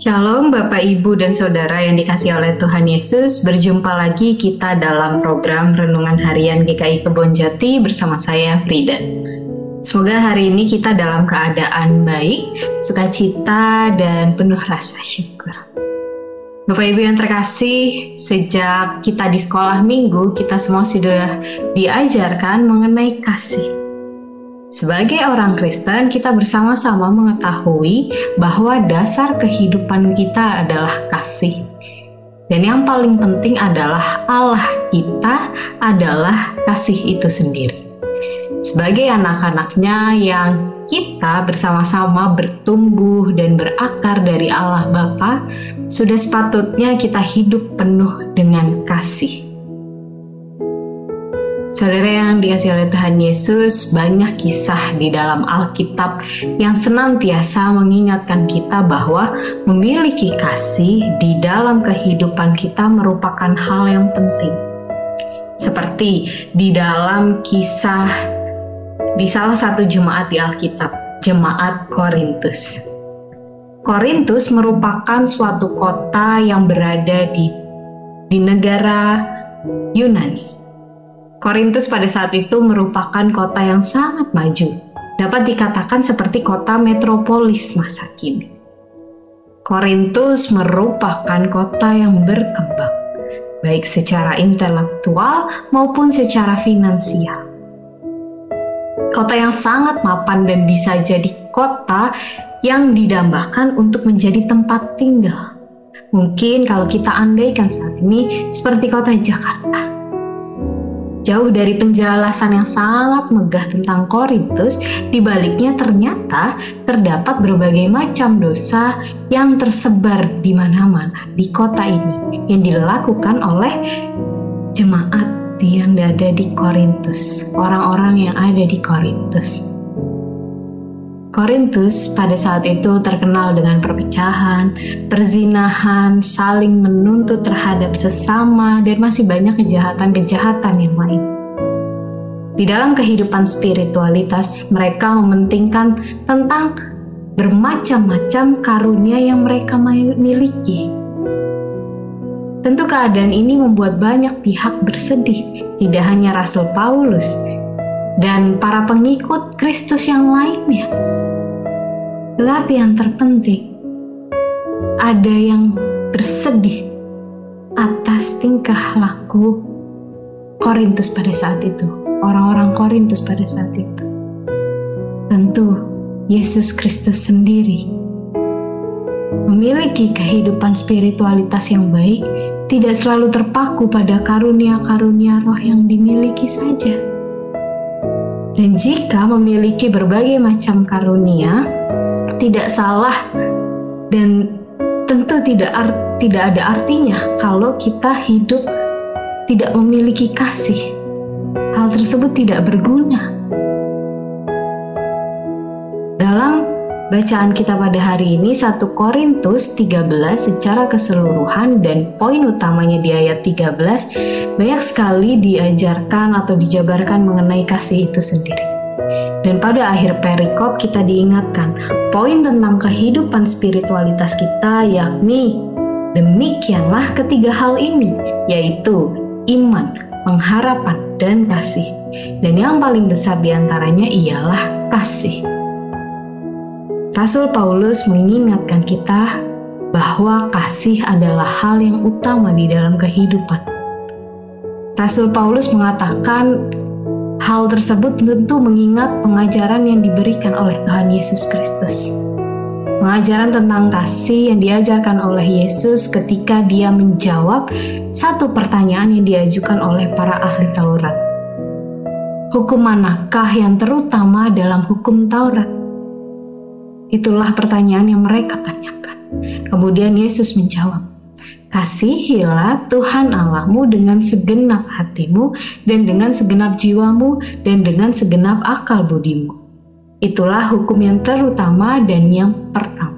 Shalom Bapak Ibu dan Saudara yang dikasih oleh Tuhan Yesus. Berjumpa lagi kita dalam program Renungan Harian GKI Kebon Jati bersama saya Frida. Semoga hari ini kita dalam keadaan baik, sukacita, dan penuh rasa syukur. Bapak Ibu yang terkasih, sejak kita di sekolah minggu, kita semua sudah diajarkan mengenai kasih sebagai orang Kristen, kita bersama-sama mengetahui bahwa dasar kehidupan kita adalah kasih. Dan yang paling penting adalah Allah kita adalah kasih itu sendiri. Sebagai anak-anaknya yang kita bersama-sama bertumbuh dan berakar dari Allah Bapa, sudah sepatutnya kita hidup penuh dengan kasih. Saudara yang dikasih oleh Tuhan Yesus, banyak kisah di dalam Alkitab yang senantiasa mengingatkan kita bahwa memiliki kasih di dalam kehidupan kita merupakan hal yang penting. Seperti di dalam kisah di salah satu jemaat di Alkitab, jemaat Korintus. Korintus merupakan suatu kota yang berada di di negara Yunani Korintus pada saat itu merupakan kota yang sangat maju, dapat dikatakan seperti kota metropolis masa kini. Korintus merupakan kota yang berkembang, baik secara intelektual maupun secara finansial. Kota yang sangat mapan dan bisa jadi kota yang didambakan untuk menjadi tempat tinggal. Mungkin kalau kita andaikan saat ini seperti kota Jakarta Jauh dari penjelasan yang sangat megah tentang Korintus, di baliknya ternyata terdapat berbagai macam dosa yang tersebar di mana-mana di kota ini yang dilakukan oleh jemaat yang ada di Korintus, orang-orang yang ada di Korintus. Korintus pada saat itu terkenal dengan perpecahan, perzinahan, saling menuntut terhadap sesama, dan masih banyak kejahatan-kejahatan yang lain. Di dalam kehidupan spiritualitas, mereka mementingkan tentang bermacam-macam karunia yang mereka miliki. Tentu keadaan ini membuat banyak pihak bersedih, tidak hanya Rasul Paulus, dan para pengikut Kristus yang lainnya. Tetapi yang terpenting, ada yang bersedih atas tingkah laku Korintus pada saat itu, orang-orang Korintus pada saat itu. Tentu Yesus Kristus sendiri memiliki kehidupan spiritualitas yang baik, tidak selalu terpaku pada karunia-karunia roh yang dimiliki saja. Dan jika memiliki berbagai macam karunia, tidak salah dan tentu tidak art, tidak ada artinya kalau kita hidup tidak memiliki kasih. Hal tersebut tidak berguna. Dalam Bacaan kita pada hari ini 1 Korintus 13 secara keseluruhan dan poin utamanya di ayat 13 banyak sekali diajarkan atau dijabarkan mengenai kasih itu sendiri. Dan pada akhir perikop kita diingatkan poin tentang kehidupan spiritualitas kita yakni demikianlah ketiga hal ini yaitu iman, pengharapan, dan kasih. Dan yang paling besar di antaranya ialah kasih. Rasul Paulus mengingatkan kita bahwa kasih adalah hal yang utama di dalam kehidupan. Rasul Paulus mengatakan hal tersebut tentu mengingat pengajaran yang diberikan oleh Tuhan Yesus Kristus. Pengajaran tentang kasih yang diajarkan oleh Yesus ketika dia menjawab satu pertanyaan yang diajukan oleh para ahli Taurat. Hukum manakah yang terutama dalam hukum Taurat? Itulah pertanyaan yang mereka tanyakan. Kemudian Yesus menjawab, Kasihilah Tuhan Allahmu dengan segenap hatimu dan dengan segenap jiwamu dan dengan segenap akal budimu. Itulah hukum yang terutama dan yang pertama.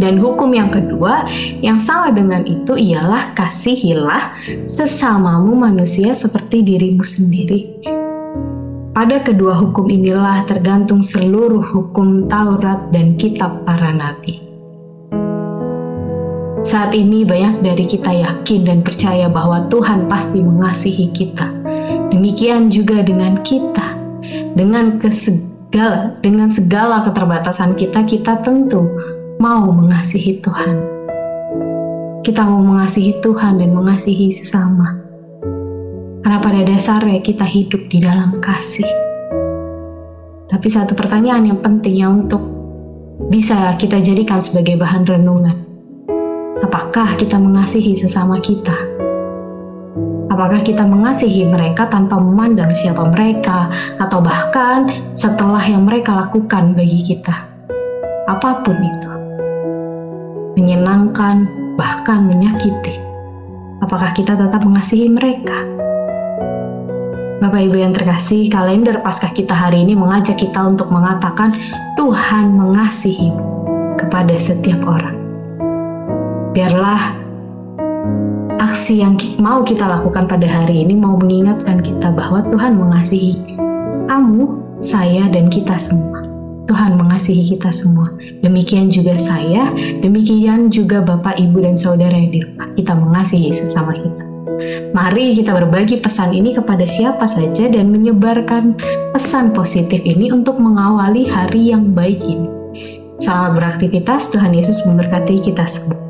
Dan hukum yang kedua yang sama dengan itu ialah kasihilah sesamamu manusia seperti dirimu sendiri. Pada kedua hukum inilah tergantung seluruh hukum Taurat dan kitab para nabi. Saat ini banyak dari kita yakin dan percaya bahwa Tuhan pasti mengasihi kita. Demikian juga dengan kita. Dengan kesegala, dengan segala keterbatasan kita, kita tentu mau mengasihi Tuhan. Kita mau mengasihi Tuhan dan mengasihi sesama. Karena pada dasarnya kita hidup di dalam kasih. Tapi satu pertanyaan yang penting yang untuk bisa kita jadikan sebagai bahan renungan Apakah kita mengasihi sesama kita? Apakah kita mengasihi mereka tanpa memandang siapa mereka, atau bahkan setelah yang mereka lakukan bagi kita? Apa pun itu, menyenangkan, bahkan menyakiti. Apakah kita tetap mengasihi mereka? Bapak Ibu yang terkasih, kalender Paskah kita hari ini mengajak kita untuk mengatakan Tuhan mengasihi kepada setiap orang. Biarlah aksi yang mau kita lakukan pada hari ini mau mengingatkan kita bahwa Tuhan mengasihi kamu, saya, dan kita semua. Tuhan mengasihi kita semua. Demikian juga saya, demikian juga Bapak, Ibu, dan Saudara yang di rumah. Kita mengasihi sesama kita. Mari kita berbagi pesan ini kepada siapa saja dan menyebarkan pesan positif ini untuk mengawali hari yang baik ini. Selamat beraktivitas, Tuhan Yesus memberkati kita semua.